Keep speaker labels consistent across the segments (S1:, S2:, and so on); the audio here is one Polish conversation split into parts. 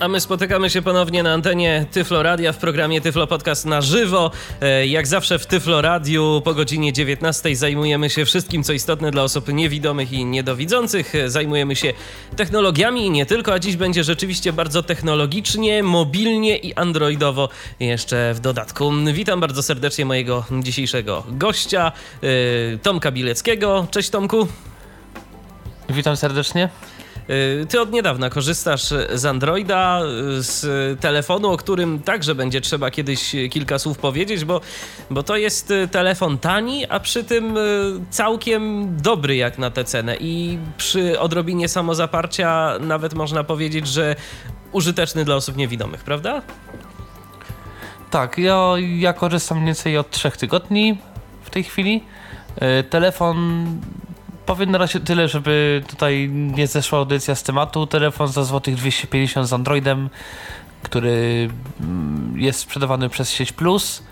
S1: A my spotykamy się ponownie na antenie Tyflo Radia w programie Tyflo Podcast na żywo. E, jak zawsze w Tyflo Radiu po godzinie 19 zajmujemy się wszystkim, co istotne dla osób niewidomych i niedowidzących. E, zajmujemy się technologiami i nie tylko, a dziś będzie rzeczywiście bardzo technologicznie, mobilnie i androidowo jeszcze w dodatku. Witam bardzo serdecznie mojego dzisiejszego gościa, e, Tomka Bileckiego. Cześć Tomku.
S2: Witam serdecznie.
S1: Y, ty od niedawna korzystasz z Androida, y, z telefonu, o którym także będzie trzeba kiedyś kilka słów powiedzieć, bo, bo to jest telefon tani, a przy tym całkiem dobry jak na tę cenę i przy odrobinie samozaparcia nawet można powiedzieć, że użyteczny dla osób niewidomych, prawda?
S2: Tak, ja, ja korzystam mniej więcej od trzech tygodni w tej chwili. Telefon powiem na razie tyle, żeby tutaj nie zeszła audycja z tematu. Telefon za złotych 250 z Androidem, który mm, jest sprzedawany przez sieć Plus,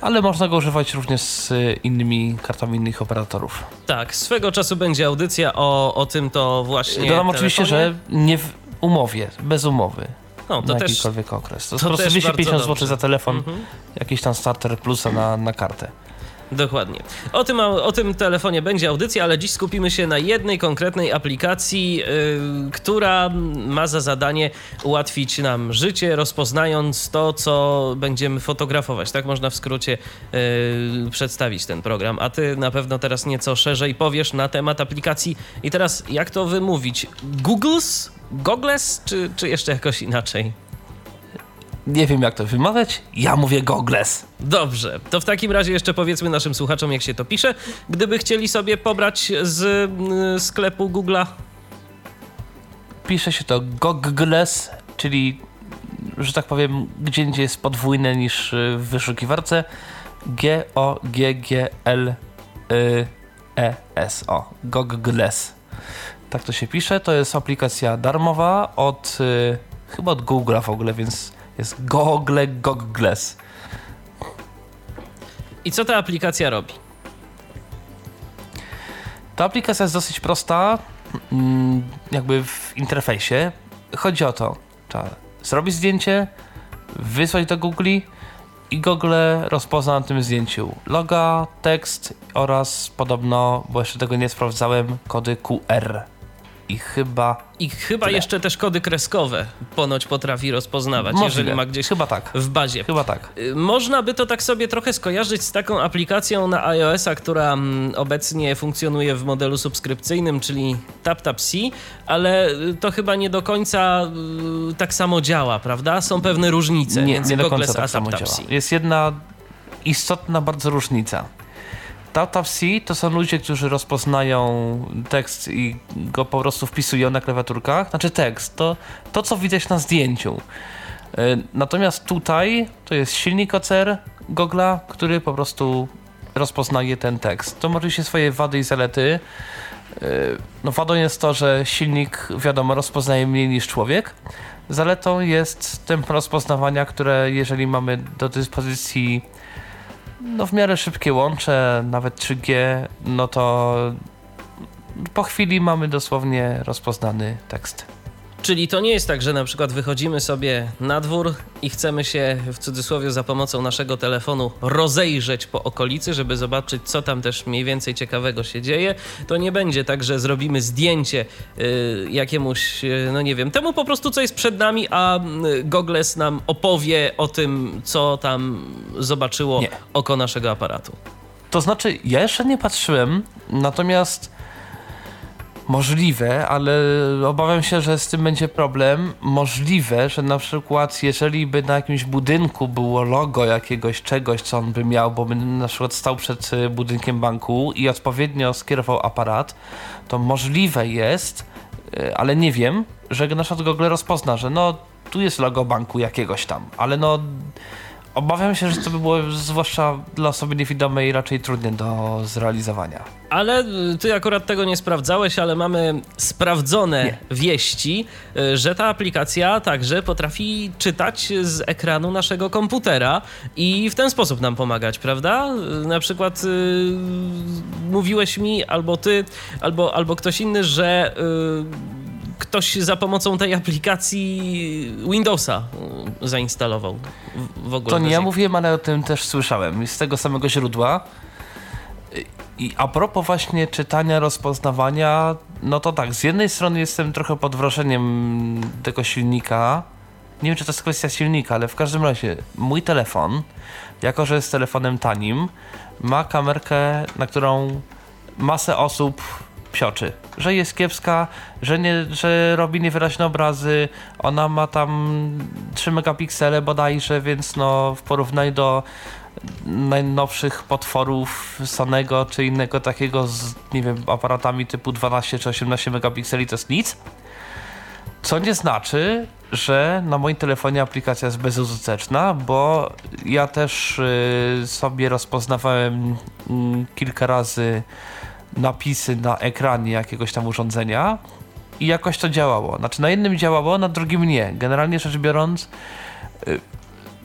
S2: ale można go używać również z innymi kartami innych operatorów.
S1: Tak, swego czasu będzie audycja o, o tym to właśnie.
S2: Dodam oczywiście, że nie w umowie, bez umowy.
S1: No, to
S2: na
S1: też,
S2: jakikolwiek okres. To, to po prostu 250 zł za telefon, mhm. jakiś tam starter plusa na, na kartę.
S1: Dokładnie. O tym, o tym telefonie będzie audycja, ale dziś skupimy się na jednej konkretnej aplikacji, yy, która ma za zadanie ułatwić nam życie, rozpoznając to, co będziemy fotografować. Tak można w skrócie yy, przedstawić ten program. A ty na pewno teraz nieco szerzej powiesz na temat aplikacji. I teraz, jak to wymówić? Googles? Googles? Czy, czy jeszcze jakoś inaczej?
S2: Nie wiem jak to wymawiać, ja mówię Gogles.
S1: Dobrze, to w takim razie jeszcze powiedzmy naszym słuchaczom, jak się to pisze. Gdyby chcieli sobie pobrać z y, sklepu Google'a.
S2: Pisze się to Gogles, czyli, że tak powiem, gdzie indziej jest podwójne niż w wyszukiwarce. G-O-G-G-L-E-S-O. Gogles. Tak to się pisze. To jest aplikacja darmowa od, y, chyba od Google'a w ogóle, więc jest Google Goggles.
S1: I co ta aplikacja robi?
S2: Ta aplikacja jest dosyć prosta, mm, jakby w interfejsie. Chodzi o to, trzeba zrobić zdjęcie, wysłać do Google i Google rozpozna na tym zdjęciu loga, tekst oraz podobno, bo jeszcze tego nie sprawdzałem, kody QR i chyba.
S1: I chyba tyle. jeszcze też kody kreskowe ponoć potrafi rozpoznawać, Możliwe. jeżeli ma gdzieś
S2: chyba tak.
S1: w bazie.
S2: Chyba tak.
S1: Y, można by to tak sobie trochę skojarzyć z taką aplikacją na iOS-a, która mm, obecnie funkcjonuje w modelu subskrypcyjnym, czyli TapTapC, ale y, to chyba nie do końca y, tak samo działa, prawda? Są pewne różnice
S2: nie,
S1: między
S2: nie
S1: do końca
S2: tak samo działa. Jest jedna istotna bardzo różnica. TapTapC to są ludzie, którzy rozpoznają tekst i go po prostu wpisują na klawiaturkach. Znaczy tekst, to, to co widać na zdjęciu. E, natomiast tutaj to jest silnik OCR Google'a, który po prostu rozpoznaje ten tekst. To ma oczywiście swoje wady i zalety. E, no wadą jest to, że silnik, wiadomo, rozpoznaje mniej niż człowiek. Zaletą jest tempo rozpoznawania, które jeżeli mamy do dyspozycji no w miarę szybkie łącze, nawet 3G, no to po chwili mamy dosłownie rozpoznany tekst.
S1: Czyli to nie jest tak, że na przykład wychodzimy sobie na dwór i chcemy się w cudzysłowie za pomocą naszego telefonu rozejrzeć po okolicy, żeby zobaczyć, co tam też mniej więcej ciekawego się dzieje. To nie będzie tak, że zrobimy zdjęcie y, jakiemuś, y, no nie wiem, temu po prostu, co jest przed nami, a y, Gogles nam opowie o tym, co tam zobaczyło nie. oko naszego aparatu.
S2: To znaczy, ja jeszcze nie patrzyłem, natomiast Możliwe, ale obawiam się, że z tym będzie problem. Możliwe, że na przykład jeżeli by na jakimś budynku było logo jakiegoś czegoś, co on by miał, bo by na przykład stał przed y, budynkiem banku i odpowiednio skierował aparat, to możliwe jest, y, ale nie wiem, że na przykład Google rozpozna, że no tu jest logo banku jakiegoś tam, ale no Obawiam się, że to by było zwłaszcza dla osoby niewidomej raczej trudne do zrealizowania.
S1: Ale y, ty akurat tego nie sprawdzałeś, ale mamy sprawdzone
S2: Nie.
S1: wieści, y, że ta aplikacja także potrafi czytać z ekranu naszego komputera i w ten sposób nam pomagać, prawda? Y, Na przykład y, mówiłeś mi, albo ty, albo, albo ktoś inny, że y, ktoś za pomocą tej aplikacji Windowsa y, zainstalował w- ogóle.
S2: To nie ja mówiłem, ale o tym też słyszałem z tego samego źródła. I a propos właśnie czytania, rozpoznawania, no to tak, z jednej strony jestem trochę pod wrażeniem tego silnika. Nie wiem, czy to jest kwestia silnika, ale w każdym razie mój telefon, jako że jest telefonem tanim, ma kamerkę, na którą masę osób psioczy. Że jest kiepska, że, nie, że robi niewyraźne obrazy, ona ma tam 3 megapiksele bodajże, więc no w porównaniu do najnowszych potworów Sonego czy innego takiego z, nie wiem, aparatami typu 12 czy 18 megapikseli to jest nic. Co nie znaczy, że na moim telefonie aplikacja jest bezużyteczna, bo ja też y, sobie rozpoznawałem mm, kilka razy napisy na ekranie jakiegoś tam urządzenia i jakoś to działało. Znaczy na jednym działało, na drugim nie. Generalnie rzecz biorąc, y,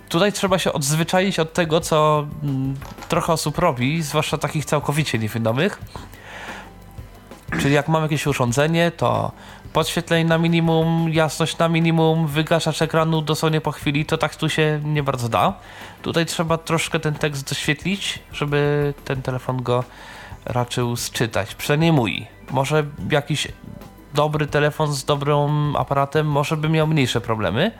S2: tutaj trzeba się odzwyczaić od tego, co mm, trochę osób robi, zwłaszcza takich całkowicie niewidomych. Czyli jak mam jakieś urządzenie, to podświetlenie na minimum, jasność na minimum, wygaszacz ekranu dosłownie po chwili, to tak tu się nie bardzo da. Tutaj trzeba troszkę ten tekst doświetlić, żeby ten telefon go raczył sczytać. Przynajmniej mój. Może jakiś dobry telefon z dobrym aparatem może by miał mniejsze problemy,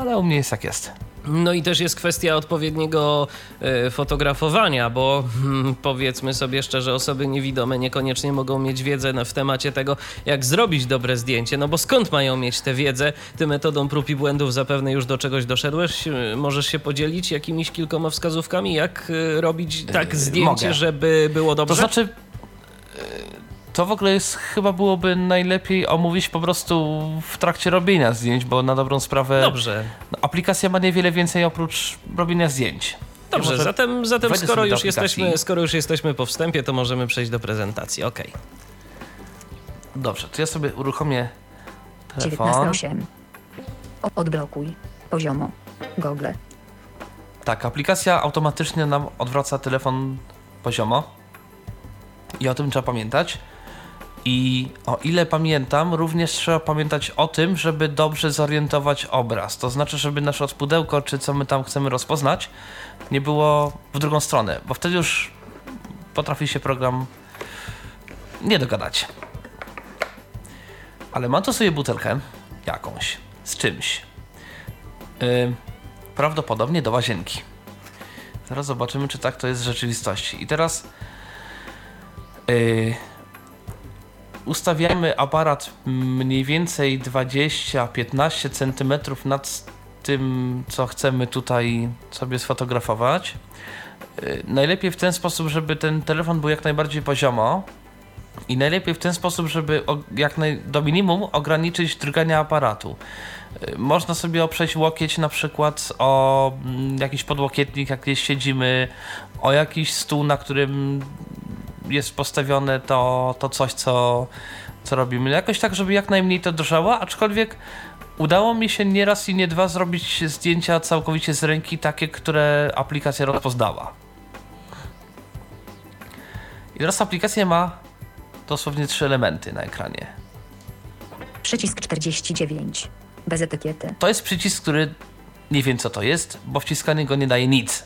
S2: ale u mnie jest jak jest.
S1: No i też jest kwestia odpowiedniego e, fotografowania, bo hmm, powiedzmy sobie szczerze, osoby niewidome niekoniecznie mogą mieć wiedzę w temacie tego, jak zrobić dobre zdjęcie, no bo skąd mają mieć tę wiedzę? Ty metodą prób i błędów zapewne już do czegoś doszedłeś. E, Możesz się podzielić jakimiś kilkoma wskazówkami, jak e, robić tak zdjęcie,
S2: mogę.
S1: żeby było dobrze?
S2: To znaczy, to w ogóle jest, chyba byłoby najlepiej omówić po prostu w trakcie robienia zdjęć, bo na dobrą sprawę
S1: Dobrze.
S2: no, aplikacja ma niewiele więcej oprócz robienia zdjęć.
S1: Dobrze,
S2: może
S1: zatem, zatem skoro, już jesteśmy, skoro już jesteśmy po wstępie, to możemy przejść do prezentacji. Okej.
S2: Dobrze, to ja sobie uruchomię telefon.
S3: 19.8. O- Odblokuj. Poziomo. Google.
S2: Tak, aplikacja automatycznie nam odwraca telefon poziomo. I o tym trzeba pamiętać. I o ile pamiętam, również trzeba pamiętać o tym, żeby dobrze zorientować obraz. To znaczy, żeby nasze pudełko, czy co my tam chcemy rozpoznać, nie było w drugą stronę, bo wtedy już potrafi się program nie dogadać. Ale mam tu sobie butelkę jakąś, z czymś. Yy, prawdopodobnie do łazienki. Zaraz zobaczymy, czy tak to jest w rzeczywistości. I teraz yy, ustawiamy aparat mniej więcej 20-15 cm nad tym, co chcemy tutaj sobie sfotografować. Yy, najlepiej w ten sposób, żeby ten telefon był jak najbardziej poziomo. I najlepiej w ten sposób, żeby jak naj, do minimum ograniczyć drgania aparatu. Y, Można sobie oprzeć łokieć na przykład o mm, jakiś podłokietnik, jak gdzieś siedzimy, o jakiś stół, na którym jest postawione to, to coś, co, co robimy. Jakoś tak, żeby jak najmniej to drżało, aczkolwiek udało mi się nie raz i nie dwa zrobić zdjęcia całkowicie z ręki, takie, które aplikacja rozpoznała. I teraz aplikacja ma dosłownie trzy elementy na ekranie.
S3: Przycisk 49. Bez etykiety.
S2: To jest przycisk, który nie wiem co to jest, bo wciskanie go nie daje nic.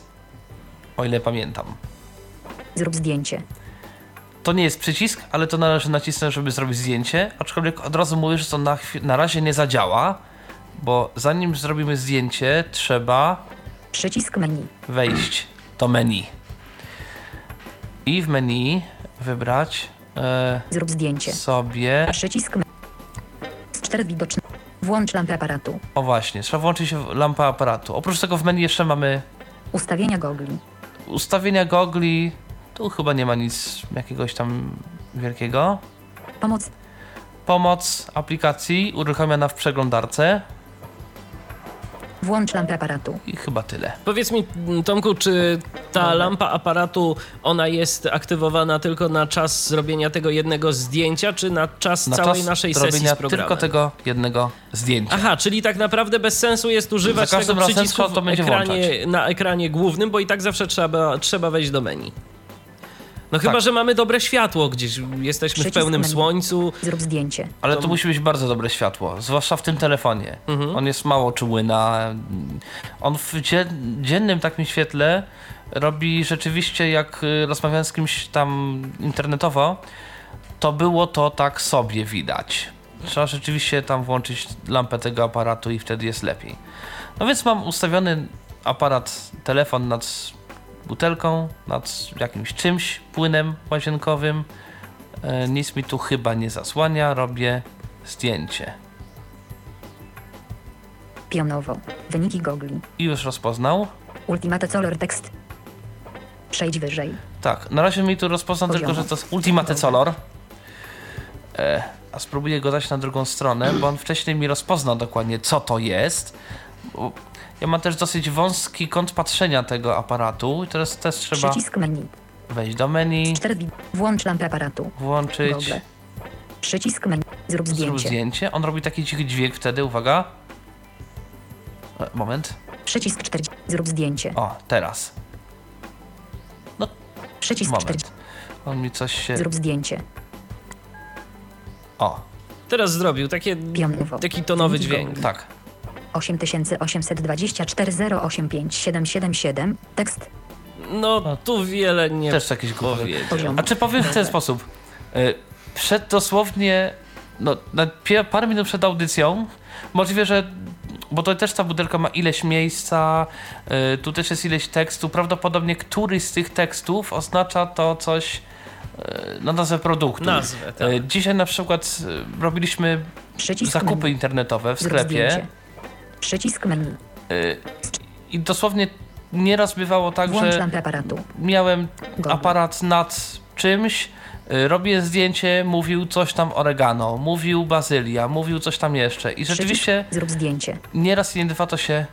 S2: O ile pamiętam.
S3: Zrób zdjęcie.
S2: To nie jest przycisk, ale to należy nacisnąć, żeby zrobić zdjęcie. Aczkolwiek od razu mówię, że to na, na razie nie zadziała, bo zanim zrobimy zdjęcie, trzeba
S3: Przycisk menu.
S2: wejść do menu. I w menu wybrać e,
S3: Zrób zdjęcie.
S2: sobie.
S3: Przycisk cztery widoczne. Włącz lampę aparatu.
S2: O właśnie, trzeba włączyć lampę aparatu. Oprócz tego w menu jeszcze mamy
S3: Ustawienia gogli.
S2: ustawienia gogli. Tu chyba nie ma nic jakiegoś tam wielkiego.
S3: Pomoc.
S2: Pomoc aplikacji uruchamiana w przeglądarce.
S3: Włącz lampę aparatu.
S2: I chyba tyle.
S1: Powiedz mi, Tomku, czy ta lampa aparatu, ona jest aktywowana tylko na czas zrobienia tego jednego zdjęcia, czy na czas
S2: Na
S1: całej
S2: czas
S1: naszej sesji z programem?
S2: tylko tego jednego zdjęcia.
S1: Aha, czyli tak naprawdę bez sensu jest używać tego przycisku
S2: to będzie
S1: ekranie, na ekranie głównym, bo i tak zawsze trzeba, trzeba wejść do menu. No chyba,
S2: Tak.
S1: że mamy dobre światło gdzieś, jesteśmy w pełnym
S3: menu.
S1: słońcu.
S3: Zrób zdjęcie.
S2: Ale
S1: To-
S2: to musi być bardzo dobre światło, zwłaszcza w tym telefonie.
S1: Mhm.
S2: On jest mało czuły na... On w dzie- dziennym takim świetle robi rzeczywiście, jak y, rozmawiałem z kimś tam internetowo, to było to tak sobie widać. Trzeba rzeczywiście tam włączyć lampę tego aparatu i wtedy jest lepiej. No więc mam ustawiony aparat, telefon nad butelką, nad jakimś czymś, płynem łazienkowym. E, Nic mi tu chyba nie zasłania, robię zdjęcie.
S3: Pionowo. Wyniki gogli.
S2: I już rozpoznał.
S3: Ultimate Color Text. Przejdź wyżej.
S2: Tak, na razie mi tu rozpoznał tylko, że to jest Ultimate Color. E, a spróbuję go dać na drugą stronę, bo on wcześniej mi rozpoznał dokładnie, co to jest. Ja mam też dosyć wąski kąt patrzenia tego aparatu i teraz też trzeba
S3: Przycisk menu.
S2: wejść do menu,
S3: 4 wi- Włącz lampę aparatu.
S2: włączyć,
S3: Google. Przycisk menu. Zrób
S2: zrób
S3: zdjęcie.
S2: zdjęcie. On robi taki cichy dźwięk wtedy, uwaga. E, moment.
S3: Przycisk 40. Zrób zdjęcie.
S2: O, teraz.
S3: Przycisk 40.
S2: Moment. On mi coś się...
S3: Zrób zdjęcie.
S2: O,
S1: Teraz zrobił takie,
S3: Pionowo.
S1: taki tonowy dźwięk.
S2: tak.
S3: 8824 085 777. Tekst.
S1: No tu wiele nie
S2: Też jakieś głowy.
S1: powiedział.
S2: A czy powiem w ten sposób? Y, Przed dosłownie, no, parę minut przed audycją, możliwe, że, bo to też ta butelka ma ileś miejsca, y, tu też jest ileś tekstu, prawdopodobnie któryś z tych tekstów oznacza to coś y, na nazwę produktu.
S1: Nazwę, tak.
S2: Dzisiaj na przykład robiliśmy
S3: Przycisk
S2: zakupy internetowe w sklepie
S3: zdjęcie. Przycisk menu.
S2: y, i dosłownie nieraz bywało tak,
S3: Włącz
S2: że miałem
S3: Google.
S2: aparat nad czymś, y, robię zdjęcie, mówił coś tam oregano, mówił bazylia, mówił coś tam jeszcze. I rzeczywiście
S3: Przycisk. Zrób zdjęcie.
S2: nieraz i nie dwa to się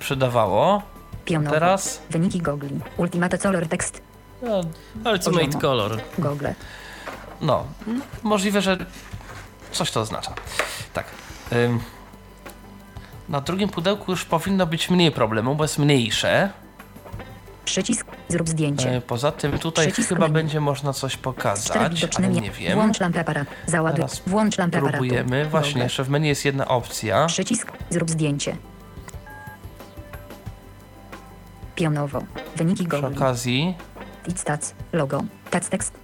S2: przydawało.
S3: Pionowo.
S2: Teraz
S3: Wyniki gogli. Ultimate Color Text.
S2: no,
S1: Ultimate
S3: Poziomo.
S1: Color.
S3: Google.
S2: no możliwe, że coś to oznacza. Tak. Ym, na drugim pudełku już powinno być mniej problemu, bo jest mniejsze.
S3: Przycisk. Zrób zdjęcie.
S2: E, Poza tym tutaj
S3: Przycisk
S2: chyba
S3: menu.
S2: będzie można coś pokazać, ale nie wiem.
S3: Włącz lampę aparatu. Załaduj.
S2: Teraz
S3: Włącz lampę aparatu.
S2: Próbujemy. Właśnie, jeszcze w menu jest jedna opcja.
S3: Przycisk. Zrób zdjęcie. Pionowo. Wyniki
S2: Przy
S3: gogli.
S2: okazji,
S3: Stats. Logo. Text. Tekst.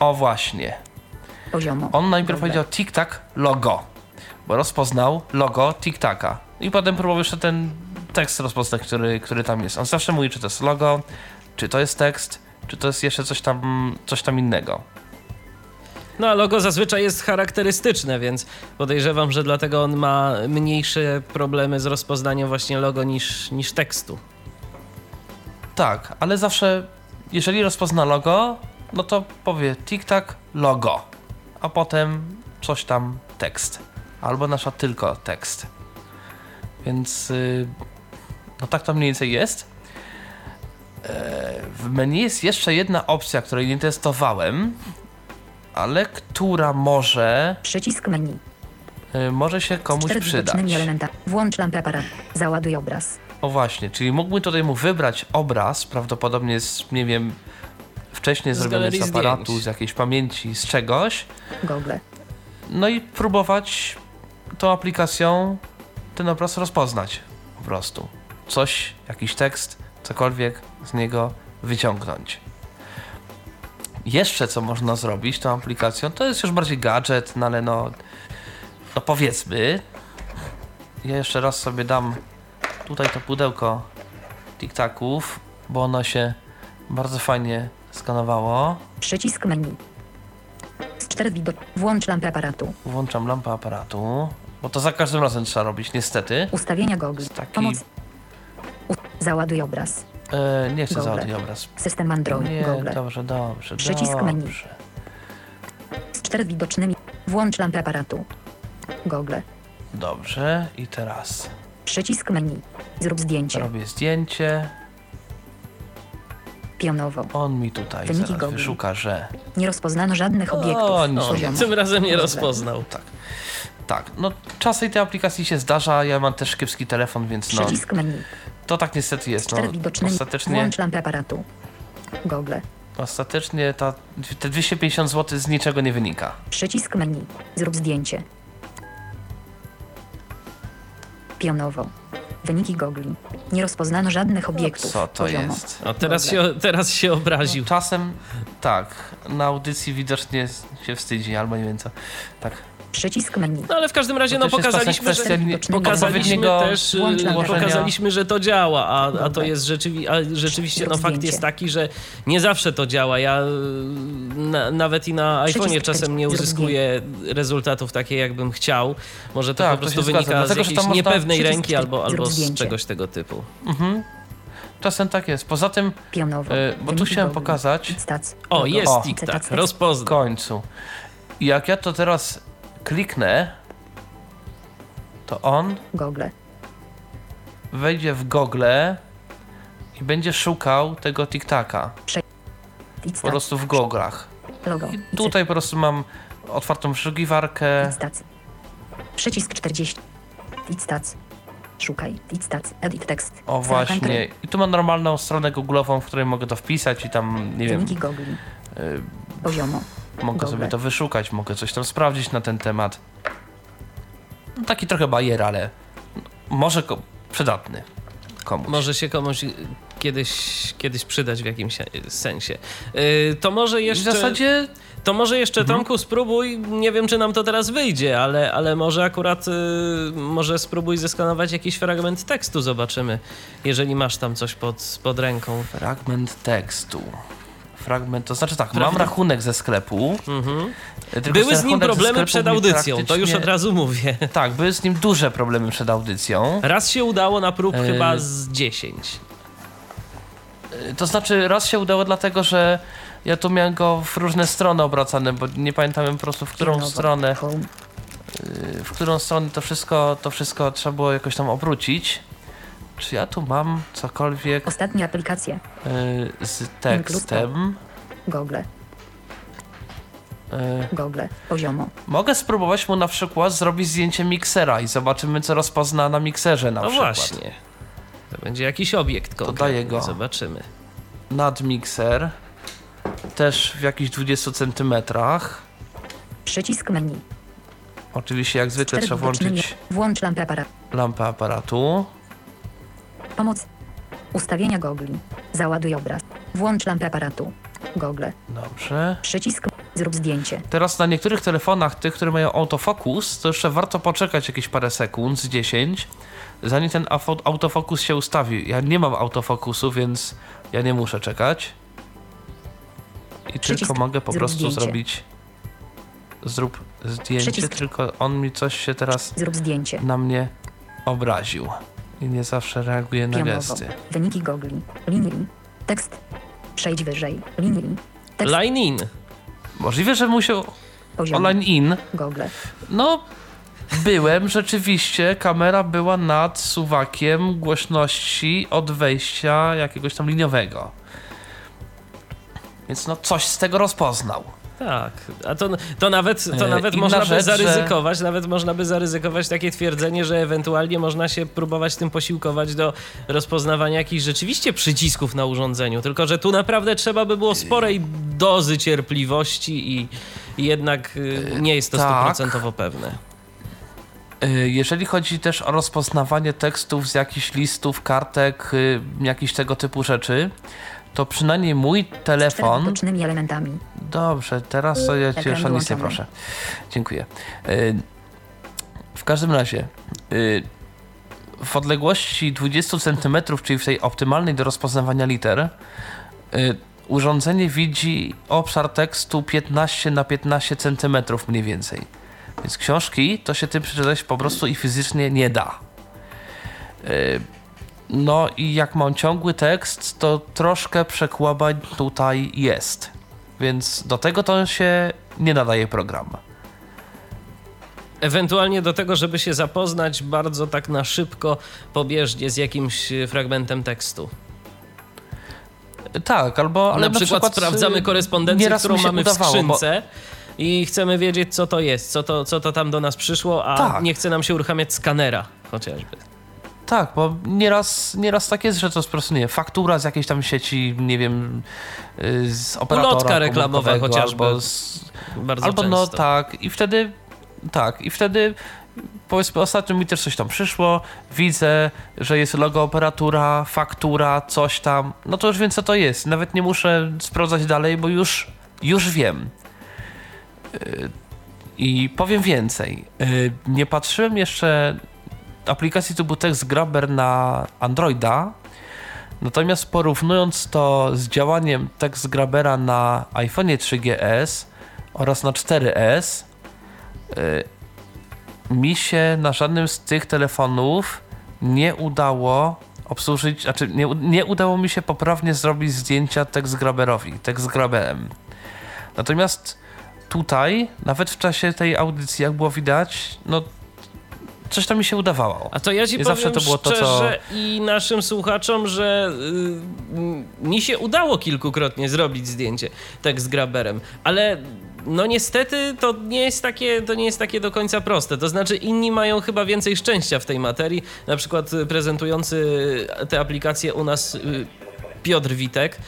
S2: o właśnie,
S3: Poziomo.
S2: on najpierw powiedział tic-tac logo, bo rozpoznał logo tic-taca. I potem próbował jeszcze ten tekst rozpoznać, który, który tam jest. On zawsze mówi, czy to jest logo, czy to jest tekst, czy to jest jeszcze coś tam, coś tam innego.
S1: No a logo zazwyczaj jest charakterystyczne, więc podejrzewam, że dlatego on ma mniejsze problemy z rozpoznaniem właśnie logo niż, niż tekstu.
S2: Tak, ale zawsze, jeżeli rozpozna logo, no to powie tic-tac logo, a potem coś tam tekst. Albo nasza tylko tekst. Więc y, no tak to mniej więcej jest. E, W menu jest jeszcze jedna opcja, której nie testowałem, ale która może,
S3: Przycisk menu.
S2: y, może się komuś
S3: Cztery
S2: przydać.
S3: elementami. Włącz lampę aparatu. Załaduj obraz.
S2: O właśnie, czyli mógłbym tutaj mu wybrać obraz, prawdopodobnie z, nie wiem, wcześniej
S1: Z
S2: zrobiony z aparatu,
S1: zdjęć.
S2: z jakiejś pamięci, z czegoś,
S3: Google.
S2: no i próbować tą aplikacją ten obraz rozpoznać po prostu. Coś, jakiś tekst, cokolwiek z niego wyciągnąć. Jeszcze co można zrobić tą aplikacją, to jest już bardziej gadżet, no ale no, no powiedzmy, ja jeszcze raz sobie dam tutaj to pudełko tiktaków, bo ono się bardzo fajnie skanowało.
S3: Przycisk menu. Z widok. Włącz lampę aparatu.
S2: Włączam lampę aparatu, bo to za każdym razem trzeba robić, niestety.
S3: Ustawienia gogli.
S2: Taki-
S3: Pomoc. U... Załaduj obraz.
S2: E, nie chcę
S3: Google.
S2: załadować obraz.
S3: System Android.
S2: Nie,
S3: Google.
S2: dobrze, dobrze,
S3: Przycisk
S2: dobrze.
S3: menu. Z czterech widocznymi. Włącz lampę aparatu. Google.
S2: Dobrze, i teraz
S3: Przycisk menu. Zrób zdjęcie.
S2: Robię zdjęcie.
S3: Pionowo.
S2: On mi tutaj
S3: Wyniki
S2: zaraz
S3: Google.
S2: wyszuka, że
S3: Nie rozpoznano żadnych obiektów.
S2: O, nic.
S3: Poziomo.
S1: Tym razem nie
S3: Google.
S1: rozpoznał.
S2: tak. Tak, no czasem tej aplikacji się zdarza, ja mam też kiepski telefon, więc no
S3: Przycisk menu.
S2: to tak niestety jest. No, ostatecznie,
S3: Włącz lampę aparatu. Google.
S2: ostatecznie ta, te 250 zł z niczego nie wynika.
S3: Przycisk menu. Zrób zdjęcie. Pionowo. Wyniki Google. Nie rozpoznano żadnych obiektów.
S2: Co to
S3: Poziomo.
S2: jest?
S1: No teraz się, teraz się obraził.
S2: Czasem tak, na audycji widocznie się wstydzi, albo nie wiem co. Tak.
S3: Przycisk menu.
S1: No ale w każdym razie
S2: To
S1: no pokazaliśmy, że, pokazaliśmy też, y, pokazaliśmy, że to działa, a, a to jest rzeczywi a rzeczywiście, no fakt jest taki, że nie zawsze to działa. Ja y, na, nawet i na iPhone'ie czasem nie uzyskuję rezultatów takie, jakbym chciał. Może to
S2: Tak,
S1: po
S2: to
S1: prostu
S2: zgadza,
S1: wynika z jakiejś niepewnej ręki albo, albo z czegoś tego typu.
S2: Mhm. Czasem tak jest. Poza tym,
S3: Pionowo.
S2: e, bo tu chciałem pokazać
S3: Stac.
S1: O, jest
S2: O.
S1: TikTok,
S3: Cytac.
S2: w końcu. I jak ja to teraz kliknę, to on
S3: Google.
S2: wejdzie w Google i będzie szukał tego TikTaka. Po prostu w goglach.
S3: Logo.
S2: I tutaj po prostu mam otwartą wyszukiwarkę.
S3: Przycisk 40. Stac. Szukaj. Stac. Edit tekst.
S2: O właśnie.
S3: country.
S2: I tu mam normalną stronę googlową, w której mogę to wpisać i tam, nie wiem,
S3: Wyniki Google.
S2: y,
S3: Poziomo.
S2: mogę
S3: Google.
S2: sobie to wyszukać, mogę coś tam sprawdzić na ten temat. No, taki trochę bajer, ale może ko- przydatny komuś.
S1: Może się komuś kiedyś, kiedyś przydać w jakimś se- sensie. Y, To może
S2: I w
S1: jeszcze...
S2: zasadzie
S1: To może jeszcze
S2: Mhm.
S1: Tomku spróbuj, nie wiem czy nam to teraz wyjdzie, ale, ale może akurat y, może spróbuj zeskanować jakiś fragment tekstu, zobaczymy, jeżeli masz tam coś pod, pod ręką.
S2: fragment tekstu. Fragment, to znaczy tak, mam
S1: Prawda?
S2: rachunek ze sklepu.
S1: Mhm. Były z nim problemy przed audycją, to już od razu mówię.
S2: Tak, były z nim duże problemy przed audycją.
S1: Raz się udało na prób
S2: E,
S1: chyba z 10.
S2: To znaczy, raz się udało, dlatego że ja tu miałem go w różne strony obracane, bo nie pamiętam po prostu w którą
S3: Pionowo.
S2: stronę,
S3: Home.
S2: w którą stronę to wszystko, to wszystko trzeba było jakoś tam obrócić. Czy ja tu mam cokolwiek
S3: Ostatnie aplikacje.
S2: y, z tekstem?
S3: Google.
S2: Y,
S3: Google. Poziomo.
S2: mogę spróbować mu na przykład zrobić zdjęcie miksera i zobaczymy, co rozpozna na mikserze na
S1: No
S2: przykład.
S1: właśnie. To będzie jakiś obiekt konkretny,
S2: daję go.
S1: zobaczymy.
S2: Nadmikser, też w jakichś 20 centymetrach.
S3: Przycisk menu.
S2: Oczywiście jak zwykle trzeba włączyć
S3: Włącz lampę aparatu.
S2: lampę aparatu.
S3: Pomoc. Ustawienia Google. Załaduj obraz. Włącz lampę aparatu. Google.
S2: Dobrze.
S3: Przycisk. Zrób zdjęcie.
S2: Teraz na niektórych telefonach, tych, które mają autofokus, to jeszcze warto poczekać jakieś parę sekund, z 10, zanim ten autofokus się ustawi. Ja nie mam autofokusu, więc ja nie muszę czekać. I
S3: Przycisk.
S2: tylko mogę po
S3: Zrób
S2: prostu
S3: zdjęcie.
S2: zrobić. Zrób zdjęcie,
S3: Przycisk.
S2: tylko on mi coś się teraz
S3: Zrób zdjęcie.
S2: na mnie obraził. I nie zawsze reaguje na
S3: Pionowo.
S2: gesty.
S3: Wyniki Google. Linii. Tekst. Przejdź wyżej. Linii. Tekst.
S1: Line in.
S2: Możliwe, że musiał
S3: Poziom.
S2: online in.
S3: Google.
S2: No, byłem rzeczywiście. Kamera była nad suwakiem głośności od wejścia jakiegoś tam liniowego. Więc no, coś z tego rozpoznał.
S1: Tak, a to, to nawet, to
S2: E,
S1: nawet
S2: inna
S1: można by
S2: rzecz, że-
S1: zaryzykować, nawet można by zaryzykować takie twierdzenie, że ewentualnie można się próbować tym posiłkować do rozpoznawania jakichś rzeczywiście przycisków na urządzeniu, tylko że tu naprawdę trzeba by było sporej dozy cierpliwości i, i jednak y, nie jest to
S2: tak.
S1: stuprocentowo pewne.
S2: Y, Jeżeli chodzi też o rozpoznawanie tekstów z jakichś listów, kartek, y, jakichś tego typu rzeczy, to przynajmniej mój telefon
S3: elementami.
S2: Dobrze, teraz to ja cię już proszę. Dziękuję. Y, W każdym razie, y, w odległości 20 cm, czyli w tej optymalnej do rozpoznawania liter, y, urządzenie widzi obszar tekstu 15 na 15 cm mniej więcej. Więc książki to się tym przeczytać po prostu i fizycznie nie da. Y, No i jak mam ciągły tekst, to troszkę przekłabań tutaj jest. Więc do tego to się nie nadaje program.
S1: Ewentualnie do tego, żeby się zapoznać bardzo tak na szybko, pobieżnie z jakimś fragmentem tekstu.
S2: Tak, albo ale
S1: na, przykład,
S2: przykład
S1: sprawdzamy
S2: y,
S1: korespondencję,
S2: nieraz
S1: którą mamy
S2: udawało,
S1: w
S2: bo-
S1: skrzynce. I chcemy wiedzieć, co to jest, co to, co to tam do nas przyszło, a
S2: Tak.
S1: nie chce nam się uruchamiać skanera chociażby.
S2: Tak, bo nieraz, nieraz tak jest, że to jest po prostu, nie wiem, faktura z jakiejś tam sieci, nie wiem, y, z operatora
S1: Ulotka reklamowa chociażby.
S2: Albo, z,
S1: Bardzo
S2: albo
S1: często.
S2: no tak, i wtedy, tak, i wtedy powiedzmy ostatnio mi też coś tam przyszło, widzę, że jest logo operatora, faktura, coś tam, no to już wiem co to jest, nawet nie muszę sprawdzać dalej, bo już, już wiem. Y, I powiem więcej, y, nie patrzyłem jeszcze aplikacji typu Text Grabber na Androida, natomiast porównując to z działaniem Text Grabbera na iPhone 3GS oraz na 4S, y, mi się na żadnym z tych telefonów nie udało obsłużyć, znaczy nie, nie udało mi się poprawnie zrobić zdjęcia Text Grabberowi, Text Grabberem. Natomiast tutaj, nawet w czasie tej audycji, jak było widać, no coś tam mi się udawało.
S1: A to ja ci
S2: I
S1: powiem
S2: zawsze to było to, co-
S1: i naszym słuchaczom, że y, m, mi się udało kilkukrotnie zrobić zdjęcie tak z graberem, ale no niestety to nie jest takie, to nie jest takie do końca proste. To znaczy inni mają chyba więcej szczęścia w tej materii, na przykład prezentujący te aplikacje u nas y, Piotr Witek,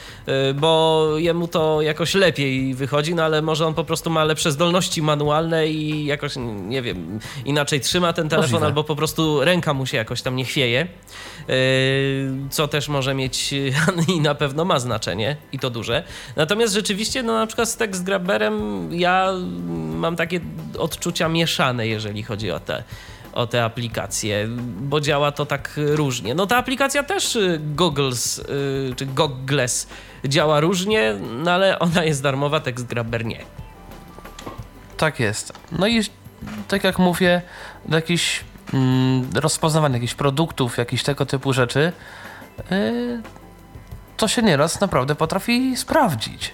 S1: y, bo jemu to jakoś lepiej wychodzi, no ale może on po prostu ma lepsze zdolności manualne i jakoś, nie wiem, inaczej trzyma ten telefon,
S2: Możliwe.
S1: albo po prostu ręka mu się jakoś tam nie chwieje, y, co też może mieć i na pewno ma znaczenie i to duże. Natomiast rzeczywiście, no na przykład z Text Grabberem ja mam takie odczucia mieszane, jeżeli chodzi o te o te aplikacje, bo działa to tak różnie. No ta aplikacja też y, Googles, y, czy Goggles działa różnie, no ale ona jest darmowa, Text Grabber nie.
S2: Tak jest. No i tak jak mówię, do jakichś mm, jakichś produktów, jakichś tego typu rzeczy, yy, to się nieraz naprawdę potrafi sprawdzić.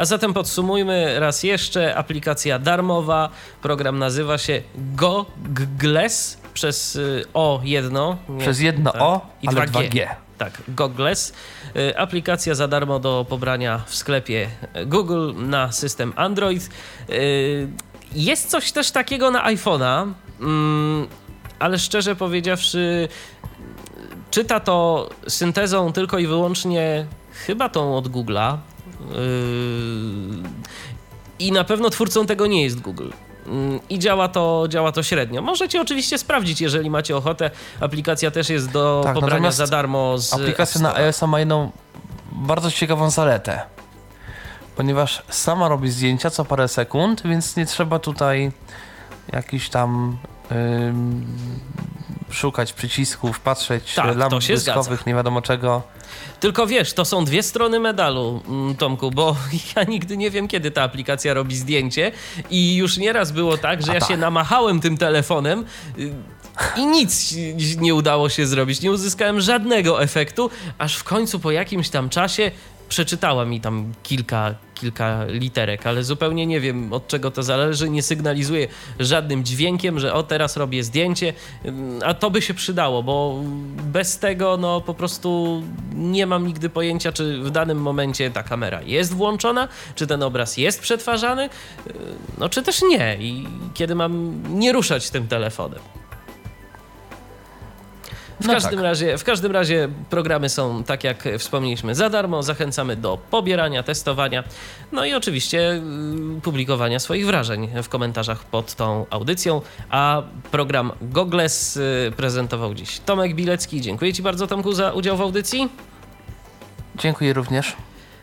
S1: A zatem podsumujmy raz jeszcze. Aplikacja darmowa. Program nazywa się Goggles przez y, O jedno. nie-
S2: Przez jedno
S1: tak,
S2: O,
S1: i
S2: ale
S1: 2G.
S2: 2G.
S1: Tak, Goggles. Y, Aplikacja za darmo do pobrania w sklepie Google na system Android. Y, Jest coś też takiego na iPhone'a, mm, ale szczerze powiedziawszy, czyta to syntezą tylko i wyłącznie chyba tą od Google'a. Yy, I na pewno twórcą tego nie jest Google. Yy, I działa to, działa to średnio. Możecie oczywiście sprawdzić, jeżeli macie ochotę. Aplikacja też jest do
S2: Tak,
S1: pobrania za darmo z
S2: Aplikacja na iOS ma jedną bardzo ciekawą zaletę, ponieważ sama robi zdjęcia co parę sekund, więc nie trzeba tutaj jakichś tam ym, szukać przycisków, patrzeć
S1: Tak,
S2: lamp błyskowych, nie wiadomo czego.
S1: Tylko wiesz, to są dwie strony medalu, mm, Tomku, bo ja nigdy nie wiem, kiedy ta aplikacja robi zdjęcie i już nieraz było tak, że
S2: A
S1: ja
S2: tak.
S1: się namachałem tym telefonem y, i nic nie udało się zrobić. Nie uzyskałem żadnego efektu, aż w końcu po jakimś tam czasie przeczytała mi tam kilka, kilka literek, ale zupełnie nie wiem od czego to zależy, nie sygnalizuje żadnym dźwiękiem, że o teraz robię zdjęcie, Ym, a to by się przydało, bo bez tego no po prostu nie mam nigdy pojęcia, czy w danym momencie ta kamera jest włączona, czy ten obraz jest przetwarzany, Yy, no czy też nie. I kiedy mam nie ruszać tym telefonem. W,
S2: No
S1: każdym
S2: tak.
S1: razie, w każdym razie programy są, tak jak wspomnieliśmy, za darmo. Zachęcamy do pobierania, testowania, no i oczywiście y, publikowania swoich wrażeń w komentarzach pod tą audycją. A program Gogles y, prezentował dziś Tomek Bilecki. Dziękuję Ci bardzo, Tomku, za udział w audycji.
S2: Dziękuję również.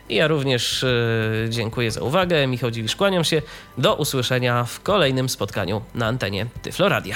S1: I ja również y, dziękuję za uwagę. Michał Dziwisz, kłaniam się. Do usłyszenia w kolejnym spotkaniu na antenie Tyfloradia.